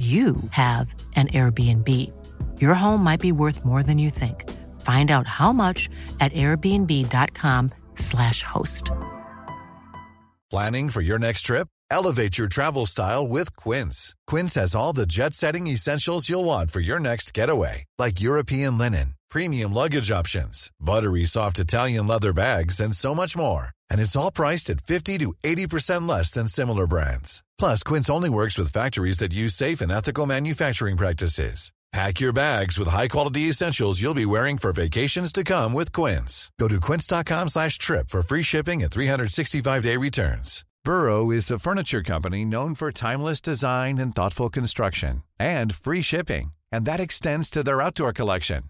you have an Airbnb. Your home might be worth more than you think. Find out how much at airbnb.com/slash host. Planning for your next trip? Elevate your travel style with Quince. Quince has all the jet setting essentials you'll want for your next getaway, like European linen, premium luggage options, buttery soft Italian leather bags, and so much more. And it's all priced at 50 to 80% less than similar brands. Plus, Quince only works with factories that use safe and ethical manufacturing practices. Pack your bags with high-quality essentials you'll be wearing for vacations to come with Quince. Go to quince.com slash trip for free shipping and 365-day returns. Burrow is a furniture company known for timeless design and thoughtful construction and free shipping, and that extends to their outdoor collection.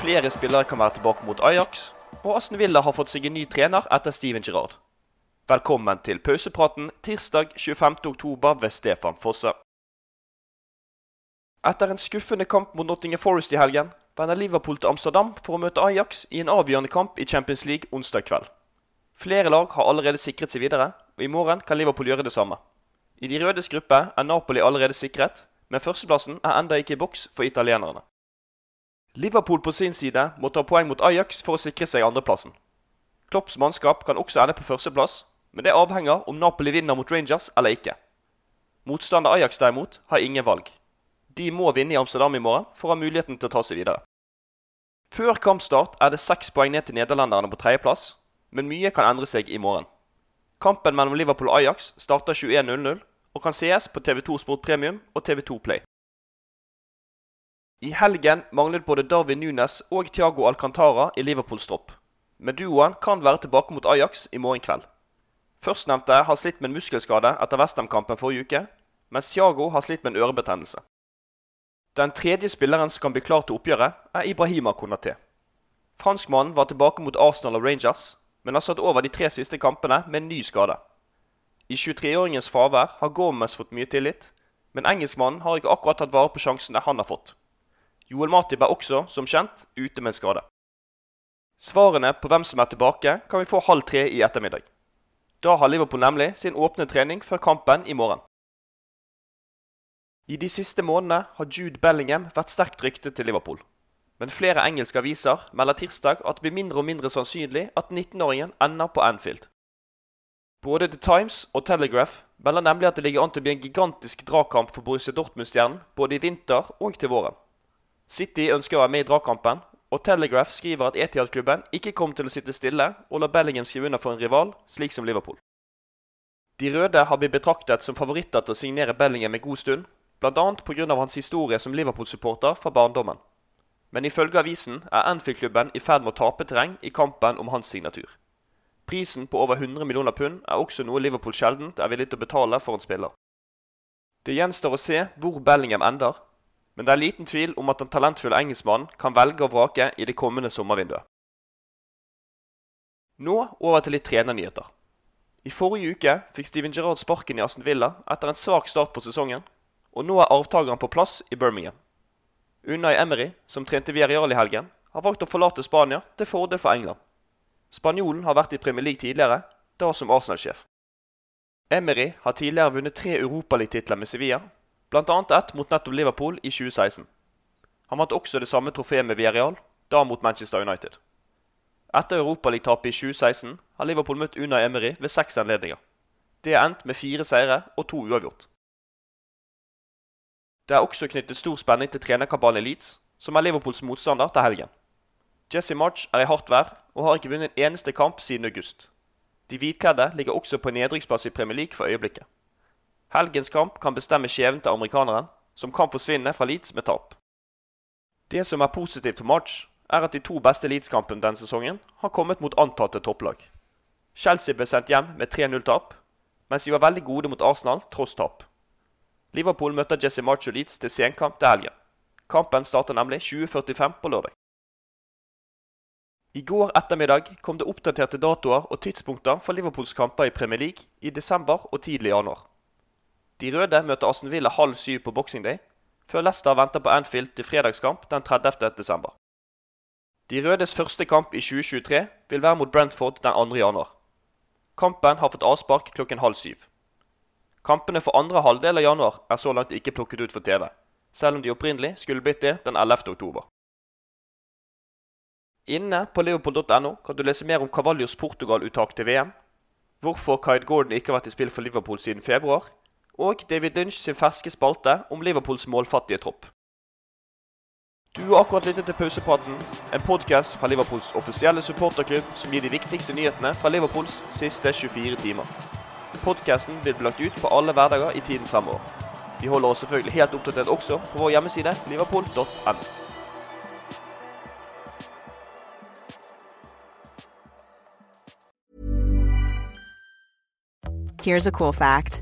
Flere spillere kan være tilbake mot Ajax, og Aston Villa har fått seg en ny trener etter Steven Gerrard. Velkommen til pausepraten tirsdag 25.10 ved Stefan Fosse. Etter en skuffende kamp mot Nottingham Forest i helgen, vender Liverpool til Amsterdam for å møte Ajax i en avgjørende kamp i Champions League onsdag kveld. Flere lag har allerede sikret seg videre, og i morgen kan Liverpool gjøre det samme. I de rødes gruppe er Napoli allerede sikret, men førsteplassen er enda ikke i boks for italienerne. Liverpool på sin side må ta poeng mot Ajax for å sikre seg andreplassen. Klopps mannskap kan også ende på førsteplass, men det avhenger om Napoli vinner mot Rangers eller ikke. Motstander Ajax derimot har ingen valg. De må vinne i Amsterdam i morgen for å ha muligheten til å ta seg videre. Før kampstart er det seks poeng ned til nederlenderne på tredjeplass, men mye kan endre seg i morgen. Kampen mellom Liverpool og Ajax starter 21.00 og kan sees på TV2 Sport Premium og TV2 Play. I helgen manglet både Darwin Nunes og Thiago Alcantara i Liverpools tropp, men duoen kan være tilbake mot Ajax i morgen kveld. Førstnevnte har slitt med en muskelskade etter Westham-kampen forrige uke, mens Thiago har slitt med en ørebetennelse. Den tredje spilleren som kan bli klar til oppgjøret, er Ibrahima Konaté. Franskmannen var tilbake mot Arsenal og Rangers, men har satt over de tre siste kampene med en ny skade. I 23-åringens fravær har Gomez fått mye tillit, men engelskmannen har ikke akkurat tatt vare på sjansene han har fått. Joel Matip er også, som kjent, ute med en skade. Svarene på hvem som er tilbake, kan vi få halv tre i ettermiddag. Da har Liverpool nemlig sin åpne trening før kampen i morgen. I de siste månedene har Jude Bellingham vært sterkt ryktet til Liverpool. Men flere engelske aviser melder tirsdag at det blir mindre og mindre sannsynlig at 19-åringen ender på Anfield. Både The Times og Telegraph melder nemlig at det ligger an til å bli en gigantisk dragkamp for Borussia Dortmund-stjernen både i vinter og til våren. City ønsker å være med i dragkampen, og Telegraph skriver at Etihad-klubben ikke kommer til å sitte stille og la Bellingham skrive under for en rival, slik som Liverpool. De røde har blitt betraktet som favoritter til å signere Bellingham en god stund, bl.a. pga. hans historie som Liverpool-supporter fra barndommen. Men ifølge avisen er Anfield-klubben i ferd med å tape terreng i kampen om hans signatur. Prisen på over 100 millioner pund er også noe Liverpool sjeldent er villig til å betale for en spiller. Det gjenstår å se hvor Bellingham ender, men det er liten tvil om at den talentfulle engelskmannen kan velge og vrake i det kommende sommervinduet. Nå over til litt trenernyheter. I forrige uke fikk Steven Gerrard sparken i Aston Villa etter en svak start på sesongen, og nå er arvtakeren på plass i Birmingham. Unai Emery, som trente Villarreal i helgen, har valgt å forlate Spania til fordel for England. Spanjolen har vært i Premier League tidligere, da som Arsenal-sjef. Emery har tidligere vunnet tre Europaligatitler med Sevilla, bl.a. ett mot nettopp Liverpool i 2016. Han vant også det samme trofeet med Villarreal, da mot Manchester United. Etter Europaligatapet i 2016 har Liverpool møtt Una Emery ved seks anledninger. Det er endt med fire seire og to uavgjort. Det er også knyttet stor spenning til trenerkabalen i Leeds, som er Liverpools motstander til helgen. Jesse March er i hardt vær og har ikke vunnet en eneste kamp siden august. De hvitkledde ligger også på nedrykksplass i Premier League for øyeblikket. Helgens kamp kan bestemme skjebnen til amerikaneren, som kan forsvinne fra Leeds med tap. Det som er positivt for March, er at de to beste Leeds-kampene denne sesongen har kommet mot antatte topplag. Chelsea ble sendt hjem med 3-0-tap, mens de var veldig gode mot Arsenal tross tap. Liverpool møter Jesse March og Leeds til senkamp til helgen. Kampen starter nemlig 20.45 på lørdag. I går ettermiddag kom det oppdaterte datoer og tidspunkter for Liverpools kamper i Premier League i desember og tidlig januar. De røde møter Aston Villa halv syv på Boxing Day, før Leicester venter på Anfield til fredagskamp den 30. desember. De rødes første kamp i 2023 vil være mot Brentford den 2. januar. Kampen har fått avspark klokken halv syv. Kampene for andre halvdel av januar er så langt ikke plukket ut for TV, selv om de opprinnelig skulle blitt det den 11. oktober. Inne på liverpool.no kan du lese mer om Cavallios Portugal-uttak til VM, hvorfor Kaid Gordon ikke har vært i spill for Liverpool siden februar, og David Lynch sin ferske spalte om Liverpools målfattige tropp. Du har akkurat lyttet til Pausepraten, en podkast fra Liverpools offisielle supporterklubb som gir de viktigste nyhetene fra Liverpools siste 24 timer. Podkasten vil bli lagt ut på alle hverdager i tiden fremover. Vi holder oss selvfølgelig helt oppdatert også på vår hjemmeside liverpool.no. Here's a cool fact